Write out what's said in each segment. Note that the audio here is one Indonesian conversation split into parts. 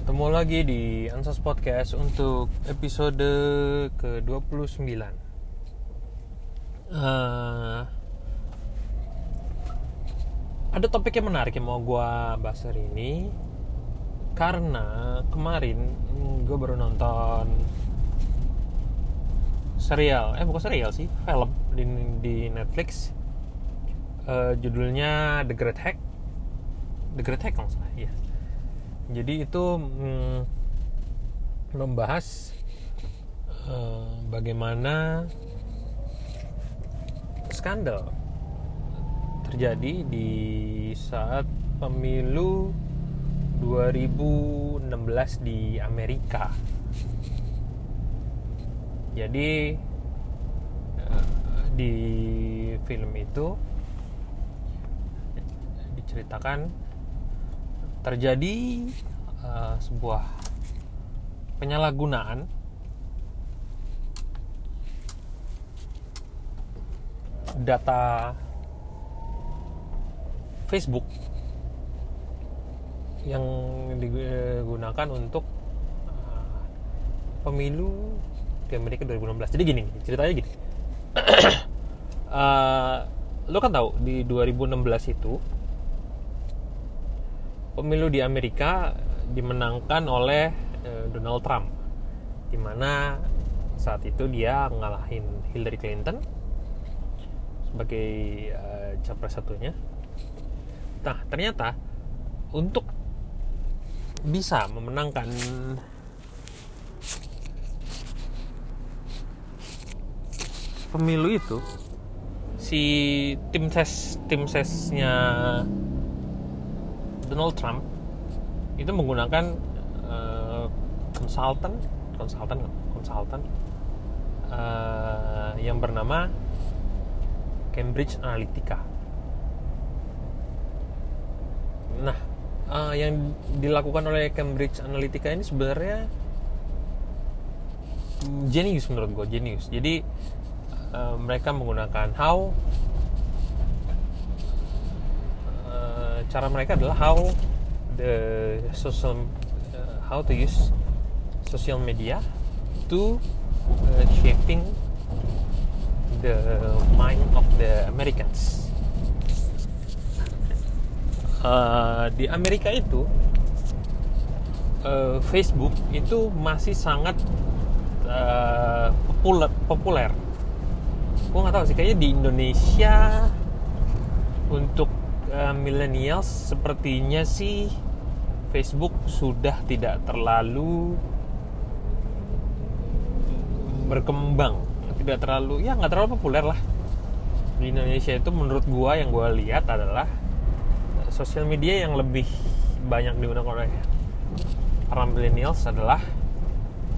Ketemu lagi di Ansas Podcast untuk episode ke-29. Uh, Ada topik yang menarik yang mau gue bahas hari ini. Karena kemarin gue baru nonton serial, eh bukan serial sih, film di, di Netflix. Uh, Judulnya The Great Hack. The Great Hack kalau salah, iya jadi itu hmm, membahas uh, bagaimana skandal terjadi di saat pemilu 2016 di Amerika. Jadi uh, di film itu diceritakan terjadi uh, sebuah penyalahgunaan data Facebook yang digunakan untuk uh, pemilu di Amerika 2016. Jadi gini, ceritanya gini. uh, lo kan tahu di 2016 itu pemilu di Amerika dimenangkan oleh uh, Donald Trump, di mana saat itu dia ngalahin Hillary Clinton sebagai uh, capres satunya. Nah ternyata untuk bisa memenangkan pemilu itu si tim ses tim sesnya Donald Trump itu menggunakan uh, konsultan konsultan konsultan uh, yang bernama Cambridge Analytica. Nah, uh, yang dilakukan oleh Cambridge Analytica ini sebenarnya genius menurut gue genius. Jadi uh, mereka menggunakan how cara mereka adalah how the social uh, how to use social media to uh, shaping the mind of the Americans. Uh, di Amerika itu uh, Facebook itu masih sangat uh, populer. populer. Gue nggak tahu sih kayaknya di Indonesia untuk uh, millennials sepertinya sih Facebook sudah tidak terlalu berkembang. Tidak terlalu ya nggak terlalu populer lah. Di Indonesia itu menurut gua yang gua lihat adalah sosial media yang lebih banyak digunakan oleh para millennials adalah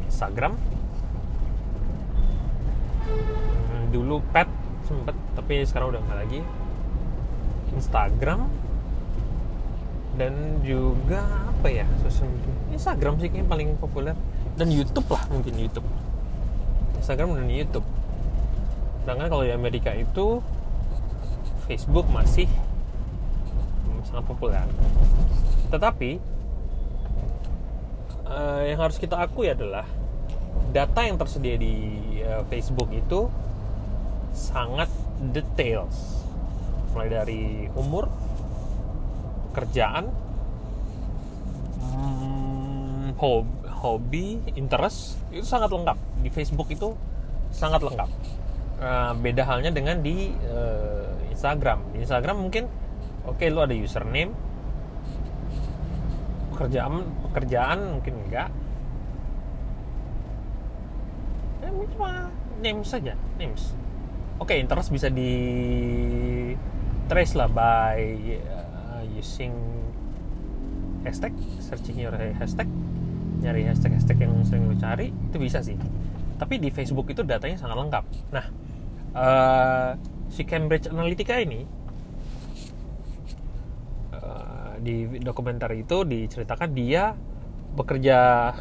Instagram. Hmm, dulu pet sempet tapi sekarang udah nggak lagi Instagram dan juga apa ya sosial media. Instagram sih yang paling populer. Dan YouTube lah mungkin YouTube. Instagram dan YouTube. Sedangkan kalau di Amerika itu Facebook masih sangat populer. Tetapi uh, yang harus kita akui adalah data yang tersedia di uh, Facebook itu sangat details mulai dari umur kerjaan hmm, hobi interest itu sangat lengkap. Di Facebook itu sangat lengkap. Uh, beda halnya dengan di uh, Instagram. Di Instagram mungkin oke okay, lu ada username pekerjaan pekerjaan mungkin enggak. Eh, cuma names saja names. Oke okay, interest bisa di trace lah by uh, using hashtag searching your hashtag nyari hashtag hashtag yang sering lu cari itu bisa sih. Tapi di Facebook itu datanya sangat lengkap. Nah uh, si Cambridge Analytica ini uh, di dokumenter itu diceritakan dia bekerja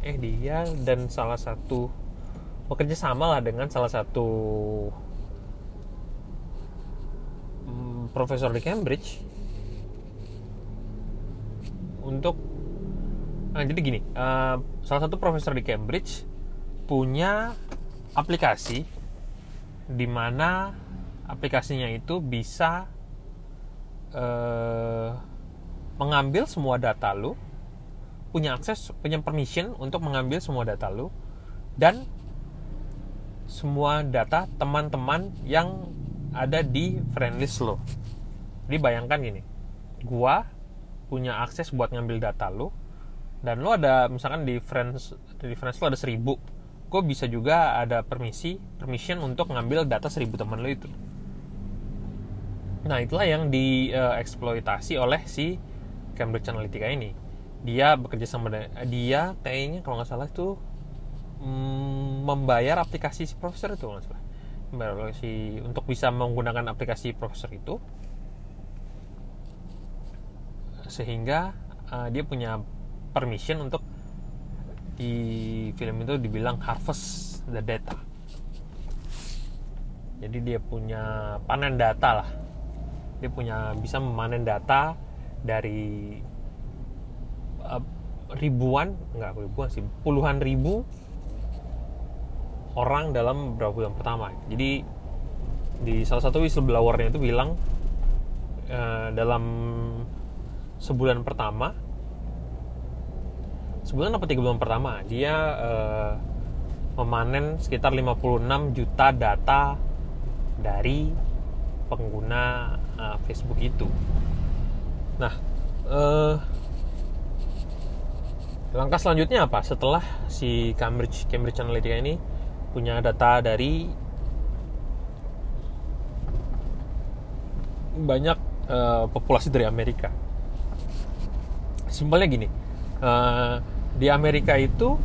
eh dia dan salah satu bekerja sama lah dengan salah satu profesor di Cambridge untuk Nah, jadi gini, uh, salah satu profesor di Cambridge punya aplikasi di mana aplikasinya itu bisa uh, mengambil semua data lu, punya akses, punya permission untuk mengambil semua data lu dan semua data teman-teman yang ada di friend list lo. Jadi bayangkan gini, gua punya akses buat ngambil data lo, dan lo ada misalkan di friends di friends lo ada seribu gue bisa juga ada permisi permission untuk ngambil data seribu teman lo itu. Nah itulah yang dieksploitasi oleh si Cambridge Analytica ini. Dia bekerja sama dia kayaknya kalau nggak salah itu mm, membayar aplikasi si profesor itu nggak salah. Membayar si untuk bisa menggunakan aplikasi profesor itu sehingga uh, dia punya permission untuk di film itu dibilang harvest the data. Jadi dia punya panen data lah. Dia punya bisa memanen data dari uh, ribuan nggak ribuan sih puluhan ribu orang dalam beberapa bulan pertama. Jadi di salah satu whistleblowernya itu bilang uh, dalam sebulan pertama sebulan apa tiga bulan pertama dia uh, memanen sekitar 56 juta data dari pengguna uh, Facebook itu. Nah, uh, langkah selanjutnya apa? Setelah si Cambridge Cambridge Analytica ini punya data dari banyak uh, populasi dari Amerika. Simpelnya gini, uh, di Amerika itu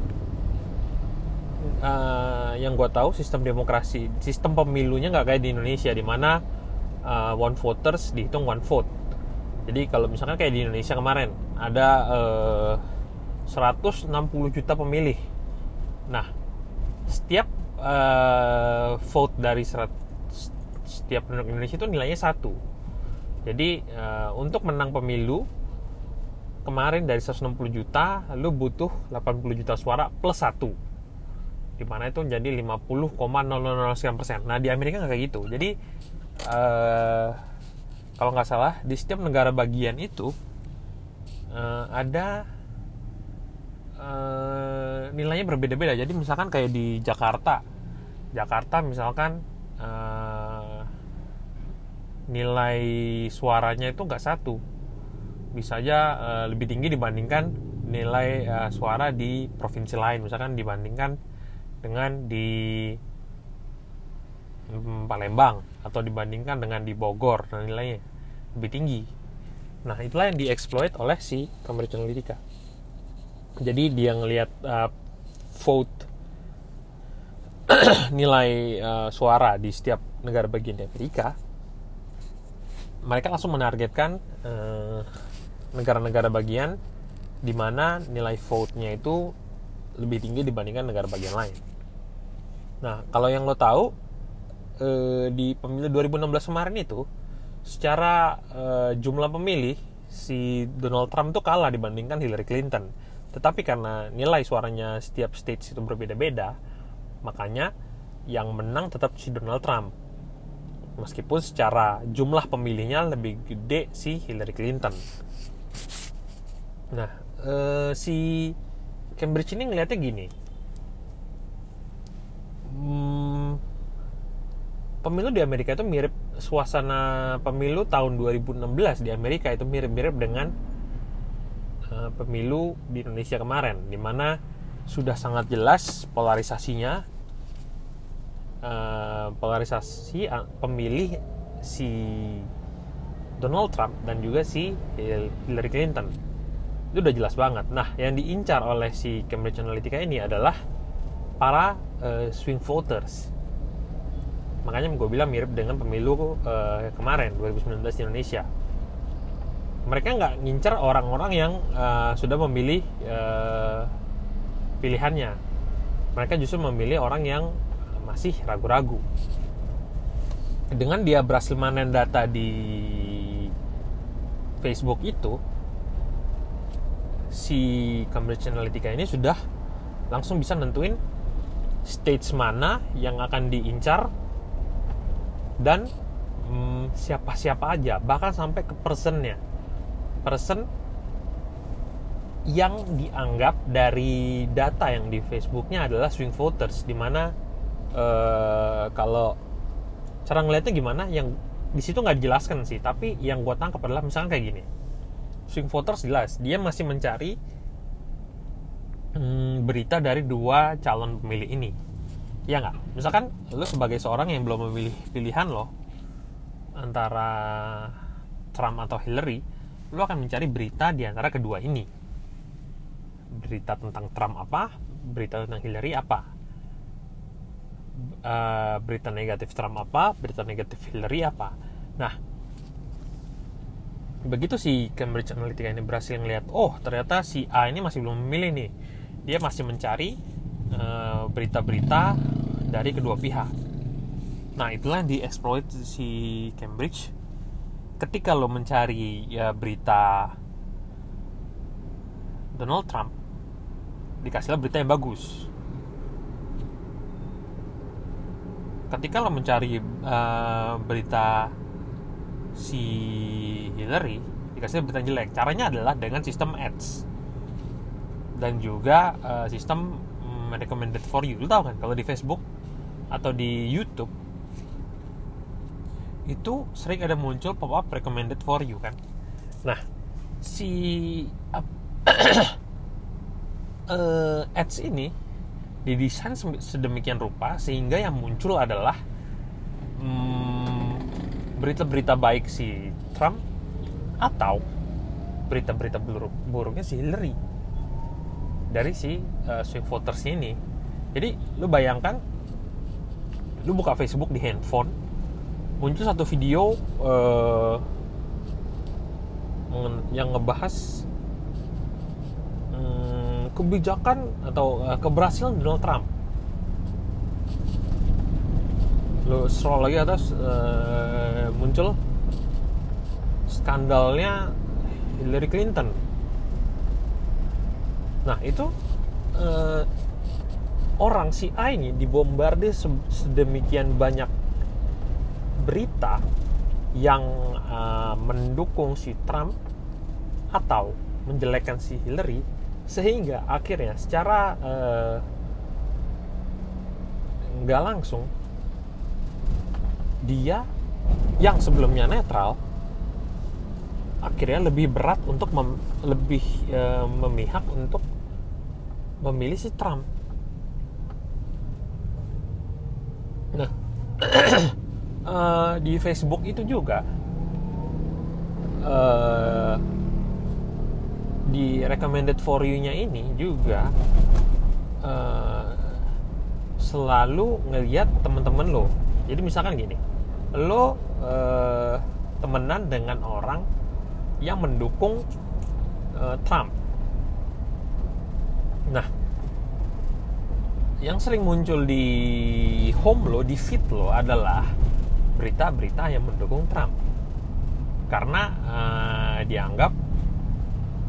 uh, yang gue tahu sistem demokrasi sistem pemilunya nggak kayak di Indonesia di mana uh, one voters dihitung one vote. Jadi kalau misalkan kayak di Indonesia kemarin ada uh, 160 juta pemilih. Nah setiap uh, vote dari serat, setiap penduduk Indonesia itu nilainya satu. Jadi uh, untuk menang pemilu kemarin dari 160 juta lu butuh 80 juta suara plus satu. Di mana itu menjadi 50,000 persen. Nah di Amerika nggak kayak gitu. Jadi uh, kalau nggak salah di setiap negara bagian itu uh, ada uh, nilainya berbeda-beda. Jadi misalkan kayak di Jakarta. Jakarta misalkan uh, nilai suaranya itu nggak satu bisa aja uh, lebih tinggi dibandingkan nilai uh, suara di provinsi lain. Misalkan dibandingkan dengan di um, Palembang atau dibandingkan dengan di Bogor dan nilainya lebih tinggi. Nah itulah yang dieksploit oleh si Cambridge Analytica jadi dia ngelihat uh, vote nilai uh, suara di setiap negara bagian di Amerika mereka langsung menargetkan uh, negara-negara bagian di mana nilai vote-nya itu lebih tinggi dibandingkan negara bagian lain. Nah, kalau yang lo tahu eh, di pemilu 2016 kemarin itu secara eh, jumlah pemilih si Donald Trump tuh kalah dibandingkan Hillary Clinton. Tetapi karena nilai suaranya setiap states itu berbeda-beda, makanya yang menang tetap si Donald Trump. Meskipun secara jumlah pemilihnya lebih gede si Hillary Clinton. Nah, uh, si Cambridge ini ngeliatnya gini. Hmm, pemilu di Amerika itu mirip suasana pemilu tahun 2016 di Amerika itu mirip-mirip dengan uh, pemilu di Indonesia kemarin, di mana sudah sangat jelas polarisasinya, uh, polarisasi pemilih si Donald Trump dan juga si Hillary Clinton itu udah jelas banget. Nah, yang diincar oleh si Cambridge Analytica ini adalah para uh, swing voters. Makanya gue bilang mirip dengan pemilu uh, kemarin 2019 di Indonesia. Mereka nggak ngincar orang-orang yang uh, sudah memilih uh, pilihannya. Mereka justru memilih orang yang masih ragu-ragu. Dengan dia berhasil manen data di Facebook itu, si Cambridge Analytica ini sudah langsung bisa nentuin stage mana yang akan diincar dan hmm, siapa-siapa aja bahkan sampai ke personnya. Person yang dianggap dari data yang di Facebooknya adalah swing voters di mana uh, kalau cara ngeliatnya gimana? Yang di situ nggak dijelaskan sih tapi yang gue tangkap adalah misalnya kayak gini. Swing voters jelas dia masih mencari hmm, berita dari dua calon pemilih ini. Ya nggak? Misalkan lo sebagai seorang yang belum memilih pilihan lo antara Trump atau Hillary lo akan mencari berita di antara kedua ini. Berita tentang Trump apa berita tentang Hillary apa uh, berita negatif Trump apa, berita negatif Hillary apa. Nah, begitu si Cambridge Analytica ini berhasil ngelihat, oh ternyata si A ini masih belum memilih nih. Dia masih mencari eh, berita-berita uh, dari kedua pihak. Nah, itulah yang dieksploit si Cambridge. Ketika lo mencari ya berita Donald Trump, dikasihlah berita yang bagus ketika lo mencari uh, berita si Hillary dikasih berita jelek. Caranya adalah dengan sistem ads. Dan juga uh, sistem um, recommended for you. Lo tau kan kalau di Facebook atau di YouTube itu sering ada muncul pop up recommended for you kan? Nah si uh, ads ini didesain sedemikian rupa sehingga yang muncul adalah hmm, berita-berita hmm, baik si Trump atau berita-berita buruk buruknya si Hillary dari si uh, swing voters ini. Jadi lu bayangkan lu buka Facebook di handphone muncul satu video uh, yang ngebahas kebijakan atau uh, keberhasilan Donald Trump. Lo scroll lagi atas uh, muncul skandalnya Hillary Clinton. Nah itu uh, orang si A ini dibombardir sedemikian banyak berita yang uh, mendukung si Trump atau menjelekkan si Hillary sehingga akhirnya secara uh, nggak langsung dia yang sebelumnya netral akhirnya lebih berat untuk mem, lebih uh, memihak untuk memilih si Trump. Nah, uh, di Facebook itu juga uh, di recommended for you-nya ini juga uh, selalu ngeliat temen-temen lo. Jadi misalkan gini, lo uh, temenan dengan orang yang mendukung uh, Trump. Nah, yang sering muncul di home lo, di feed lo adalah berita-berita yang mendukung Trump. Karena uh, dianggap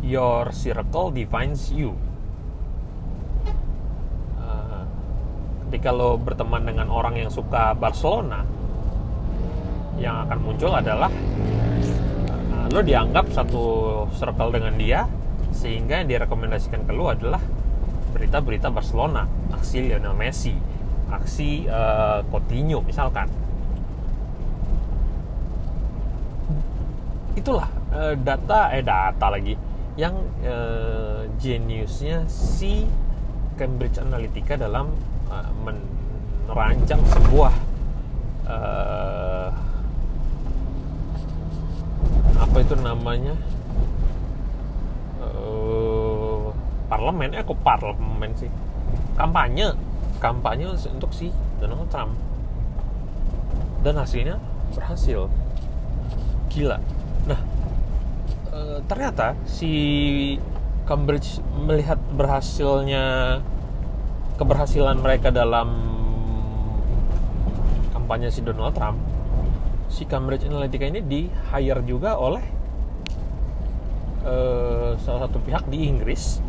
your circle defines you. Uh, ketika lo berteman dengan orang yang suka Barcelona, yang akan muncul adalah uh, lo dianggap satu circle dengan dia, sehingga yang direkomendasikan ke lo adalah berita-berita Barcelona, aksi Lionel Messi, aksi uh, Coutinho misalkan. Itulah uh, data eh data lagi yang uh, geniusnya si Cambridge Analytica dalam uh, merancang sebuah uh, apa itu namanya uh, parlemen? Eh kok parlemen sih? Kampanye. Kampanye untuk si Donald Trump. Dan hasilnya berhasil. Gila Eh, ternyata si Cambridge melihat berhasilnya keberhasilan mereka dalam kampanye si Donald Trump si Cambridge Analytica ini di hire juga oleh eh, salah satu pihak di Inggris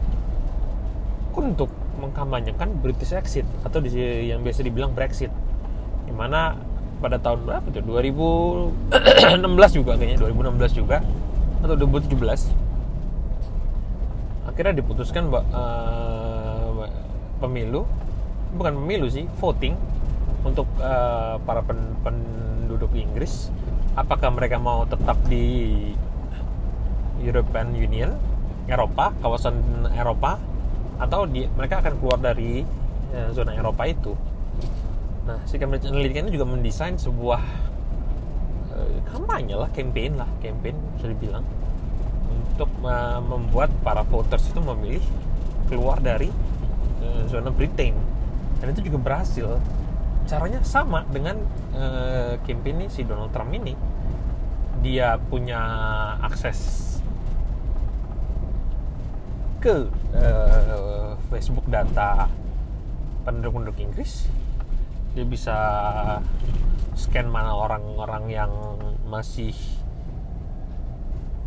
untuk mengkampanyekan British exit atau di, yang biasa dibilang Brexit. Di mana pada tahun berapa tuh? 2016 juga kayaknya 2016 juga atau 2017 akhirnya diputuskan uh, pemilu. Bukan pemilu sih voting untuk uh, para pen, penduduk Inggris. Apakah mereka mau tetap di European Union Eropa kawasan Eropa atau di, mereka akan keluar dari uh, zona Eropa itu? Nah si Analytica ini juga mendesain sebuah kampanye lah campaign lah campaign bisa dibilang. Untuk uh, membuat para voters itu memilih keluar dari uh, zona Britain. Dan itu juga berhasil. Caranya sama dengan uh, campaign si Donald Trump ini. Dia punya akses ke uh, Facebook data penduduk-penduduk Inggris dia bisa scan mana orang-orang yang masih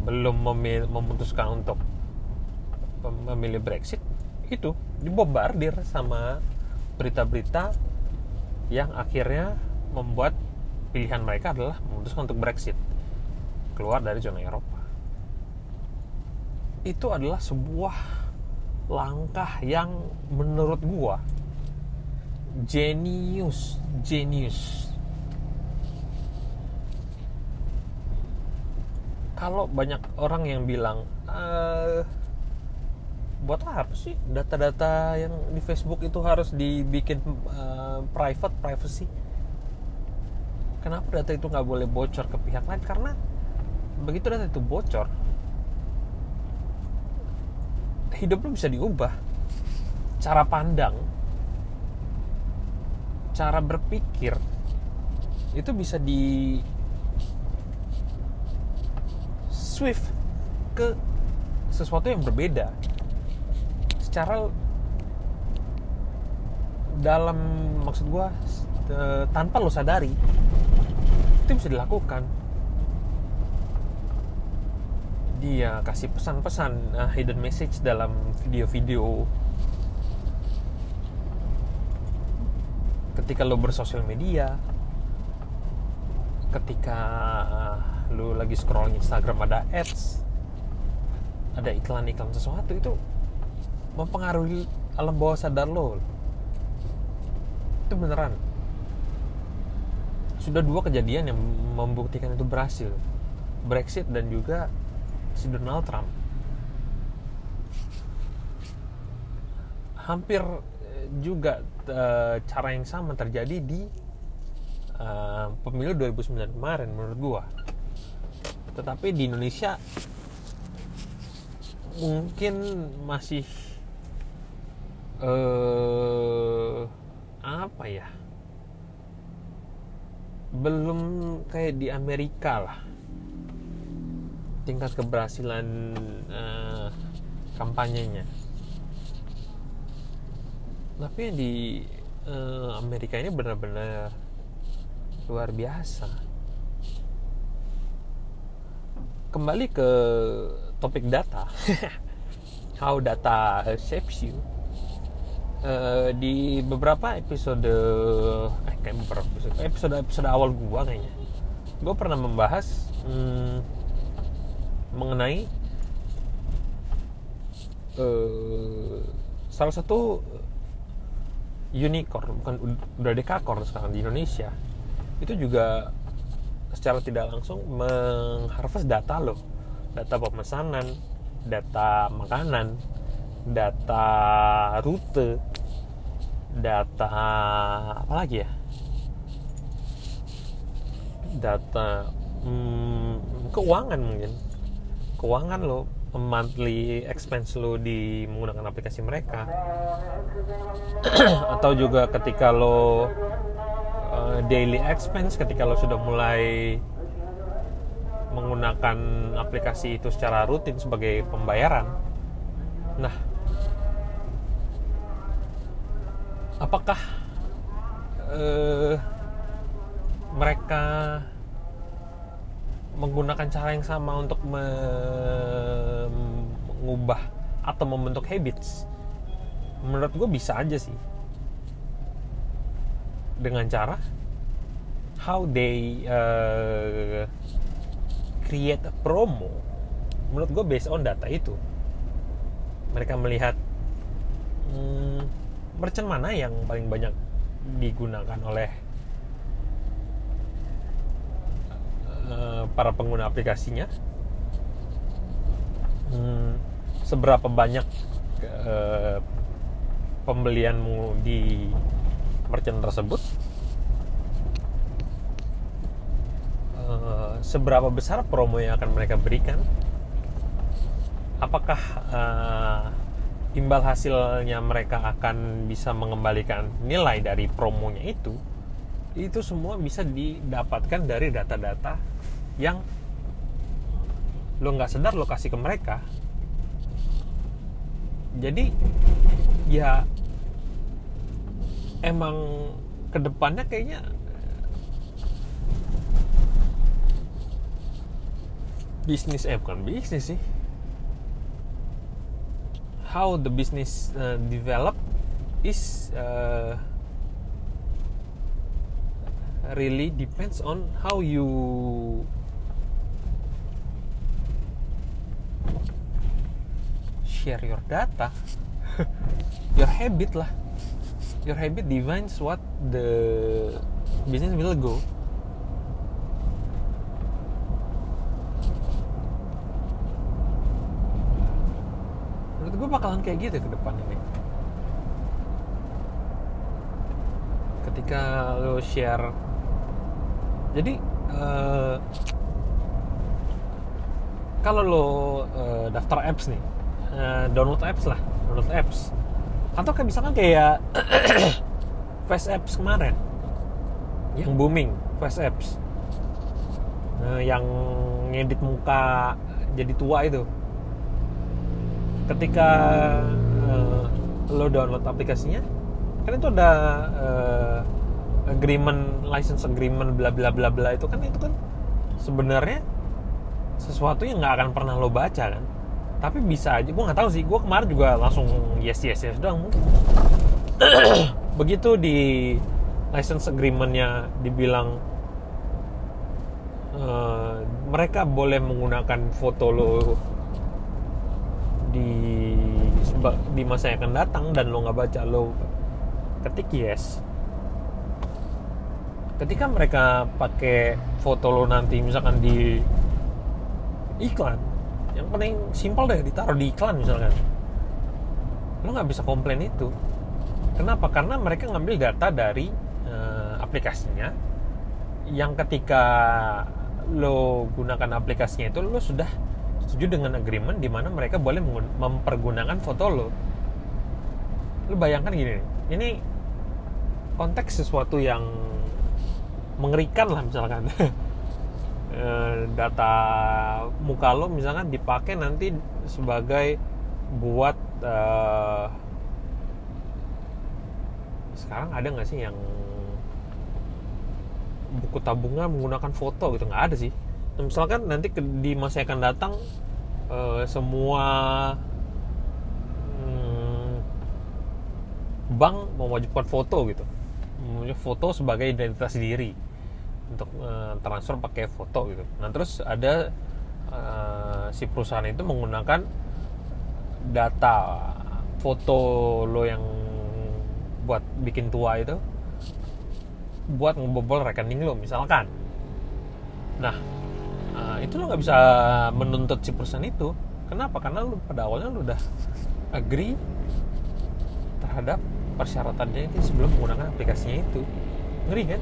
belum memil, memutuskan untuk memilih Brexit. Itu dibombardir sama berita-berita yang akhirnya membuat pilihan mereka adalah memutuskan untuk Brexit. Keluar dari zona Eropa. Itu adalah sebuah langkah yang menurut gua genius. Genius. Kalau banyak orang yang bilang uh, buat apa sih data-data yang di Facebook itu harus dibikin uh, private privacy? Kenapa data itu nggak boleh bocor ke pihak lain? Karena begitu data itu bocor hidup lu bisa diubah. Cara pandang cara berpikir itu bisa di swift ke sesuatu yang berbeda. Secara dalam maksud gue tanpa lo sadari itu bisa dilakukan. Dia kasih pesan-pesan uh, hidden message dalam video-video ketika lo bersosial media ketika uh, lu lagi scroll Instagram ada ads ada iklan-iklan sesuatu itu mempengaruhi alam bawah sadar lo itu beneran. Sudah dua kejadian yang membuktikan itu berhasil. Brexit dan juga si Donald Trump. Hampir eh, juga uh, cara yang sama terjadi di uh, pemilu 2009 kemarin menurut gua. Tetapi di Indonesia mungkin masih uh, apa ya? Belum kayak di Amerika lah. Tingkat keberhasilan uh, kampanyenya tapi di uh, Amerika ini benar-benar luar biasa. Kembali ke topik data. How data shapes you. Uh, di beberapa episode eh kayak beberapa episode episode episode awal gua kayaknya. Gua pernah membahas hmm, mengenai uh, salah satu unicorn bukan udah dekakorn sekarang di Indonesia. Itu juga secara tidak langsung mengharvest data loh. Data pemesanan data makanan data rute data apa lagi ya? Data hmm, keuangan mungkin. Keuangan lo monthly expense lo di menggunakan aplikasi mereka atau juga ketika lo uh, daily expense ketika lo sudah mulai menggunakan aplikasi itu secara rutin sebagai pembayaran. Nah, apakah uh, mereka menggunakan cara yang sama untuk me- mengubah atau membentuk habits menurut gue bisa aja sih. Dengan cara how they uh, create a promo. Menurut gue based on data itu. Mereka melihat hmm, merchant mana yang paling banyak digunakan oleh uh, para pengguna aplikasinya hmm, seberapa banyak uh, pembelianmu di merchant tersebut? Uh, seberapa besar promo yang akan mereka berikan? Apakah uh, imbal hasilnya mereka akan bisa mengembalikan nilai dari promonya itu? Itu semua bisa didapatkan dari data-data yang lo nggak sadar lo kasih ke mereka. Jadi ya emang ke depannya kayaknya bisnis eh bukan bisnis sih. How the business uh, develop is uh, really depends on how you share your data your habit lah. Your habit defines what the business will go. Menurut gue bakalan kayak gitu ke depan ini. Ketika lo share jadi uh, kalau lo uh, daftar apps nih uh, download apps lah download apps. Atau kayak misalkan kayak face apps kemarin yang booming face apps. Uh, yang ngedit muka jadi tua itu. Ketika uh, lo download aplikasinya kan itu ada uh, agreement license agreement bla bla bla bla itu kan itu kan sebenarnya sesuatu yang nggak akan pernah lo baca kan tapi bisa aja gue nggak tahu sih. Gue kemarin juga langsung yes yes yes doang begitu di license agreementnya dibilang uh, mereka boleh menggunakan foto lo di di masa yang akan datang dan lo nggak baca lo ketik yes. Ketika mereka pakai foto lo nanti misalkan di iklan yang paling simpel deh ditaruh di iklan misalkan. Lo nggak bisa komplain itu. Kenapa? Karena mereka ngambil data dari uh, aplikasinya. Yang ketika lo gunakan aplikasinya itu lo sudah setuju dengan agreement di mana mereka boleh mempergunakan foto lo. Lo bayangkan gini ini konteks sesuatu yang mengerikan lah misalkan data muka lo misalkan dipakai nanti sebagai buat uh, sekarang ada nggak sih yang buku tabungan menggunakan foto gitu? Nggak ada sih. Misalkan nanti ke, di masa yang akan datang uh, semua hmm, bank mewajibkan foto gitu. Foto sebagai identitas diri untuk uh, transfer pakai foto gitu. Nah terus ada uh, si perusahaan itu menggunakan data foto lo yang buat bikin tua itu buat ngebobol rekening lo misalkan. Nah uh, itu lo nggak bisa menuntut si perusahaan itu. Kenapa? Karena lo pada awalnya lo udah agree terhadap persyaratannya itu sebelum menggunakan aplikasinya itu. Ngeri kan?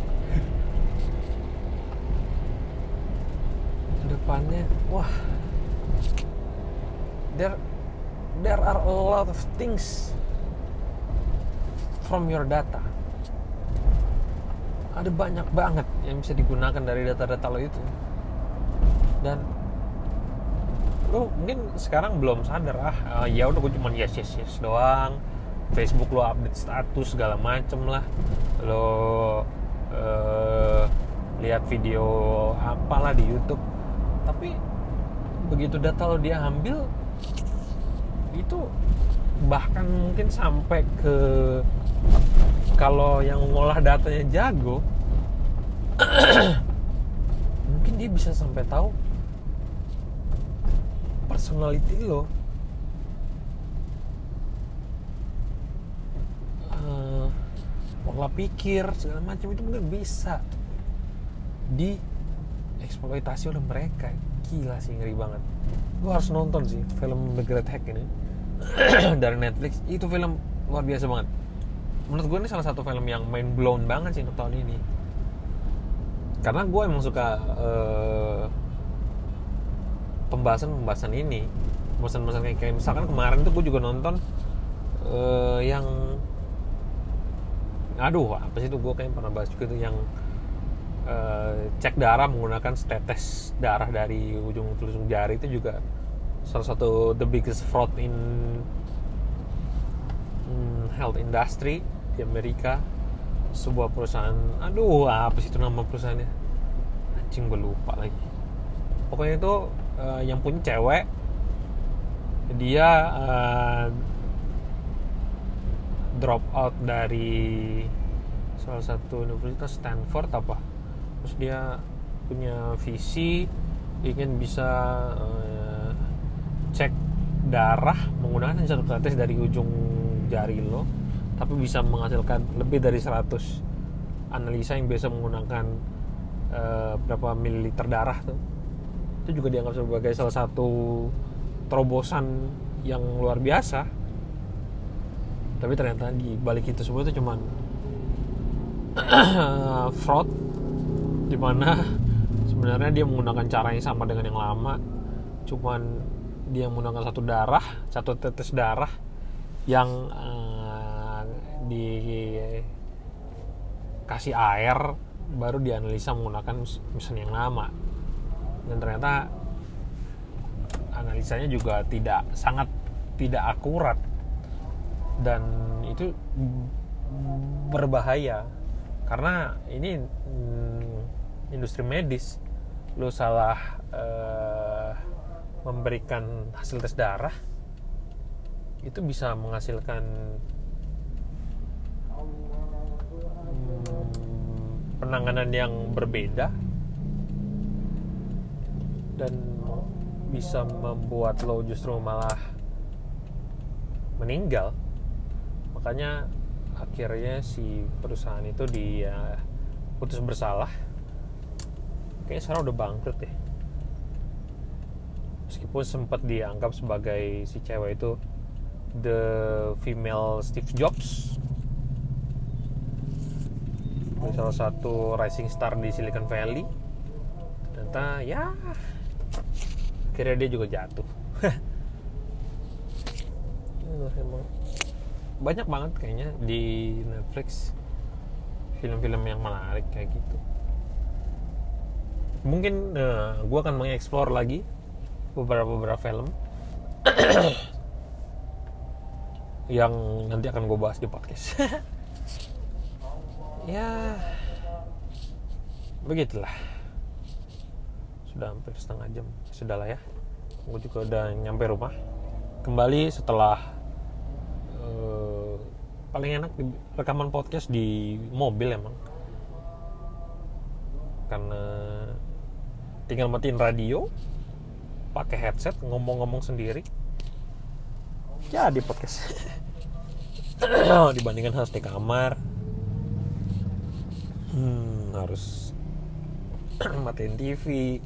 Depannya. Wah. There there are a lot of things from your data. Ada banyak banget yang bisa digunakan dari data-data lo itu. Dan lo mungkin sekarang belum sadar ah uh, ya udah gue cuma yes yes yes doang. Facebook lo update status segala macem lah. Lo uh, lihat video apalah di YouTube tapi begitu data lo dia ambil itu bahkan mungkin sampai ke kalau yang ngolah datanya jago mungkin dia bisa sampai tahu personality lo. Uh, pola pikir segala macam itu mungkin bisa di eksploitasi oleh mereka. Gila sih ngeri banget. Gue harus nonton sih film The Great Hack ini. Dari Netflix. Itu film luar biasa banget. Menurut gue ini salah satu film yang main blown banget sih untuk tahun ini. Karena gue emang suka uh, pembahasan-pembahasan ini. Pembahasan-pembahasan kayak, kayak misalkan kemarin tuh gue juga nonton uh, yang aduh apa sih itu? Gue kayak pernah bahas juga tuh yang uh, cek darah menggunakan tetes darah dari ujung ujung jari itu juga salah satu the biggest fraud in health industry di Amerika. Sebuah perusahaan aduh apa sih itu nama perusahaannya? Anjing gue lupa lagi. Pokoknya itu uh, yang punya cewek dia uh, drop out dari salah satu universitas Stanford apa terus dia punya visi ingin bisa uh, cek darah menggunakan satu tetes dari ujung jari lo tapi bisa menghasilkan lebih dari 100 analisa yang biasa menggunakan uh, berapa mililiter darah tuh. Itu juga dianggap sebagai salah satu terobosan yang luar biasa. Tapi ternyata di balik itu semua itu cuman fraud di mana sebenarnya dia menggunakan cara yang sama dengan yang lama. Cuman dia menggunakan satu darah satu tetes darah yang uh, dikasih air baru dianalisa menggunakan mesin yang lama. Dan ternyata analisanya juga tidak sangat tidak akurat. Dan itu berbahaya. Karena ini mm, industri medis lo salah uh, memberikan hasil tes darah itu bisa menghasilkan hmm, penanganan yang berbeda dan bisa membuat lo justru malah meninggal. Makanya akhirnya si perusahaan itu dia putus bersalah kayaknya sekarang udah bangkrut deh. Meskipun sempat dianggap sebagai si cewek itu the female Steve Jobs. Salah satu rising star di Silicon Valley. Ternyata ya akhirnya dia juga jatuh. Banyak banget kayaknya di Netflix film-film yang menarik kayak gitu mungkin uh, eh, gue akan mengeksplor lagi beberapa beberapa film yang nanti akan gue bahas di podcast. Ya begitulah. Sudah hampir setengah jam. Sudahlah ya. Gue juga udah nyampe rumah. Kembali setelah uh, paling enak di rekaman podcast di mobil emang. Karena tinggal matiin radio pakai headset ngomong-ngomong sendiri. Jadi podcast. Dibandingkan harus di kamar. Hmm, harus matiin TV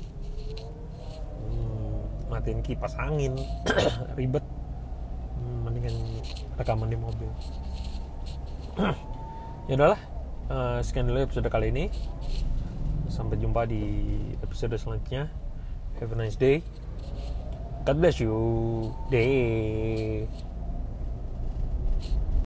hmm, matiin kipas angin. Ribet. Hmm, mendingan rekaman di mobil. Ya udahlah uh, sekian dulu episode kali ini sampai jumpa di episode selanjutnya have a nice day God bless you. Day.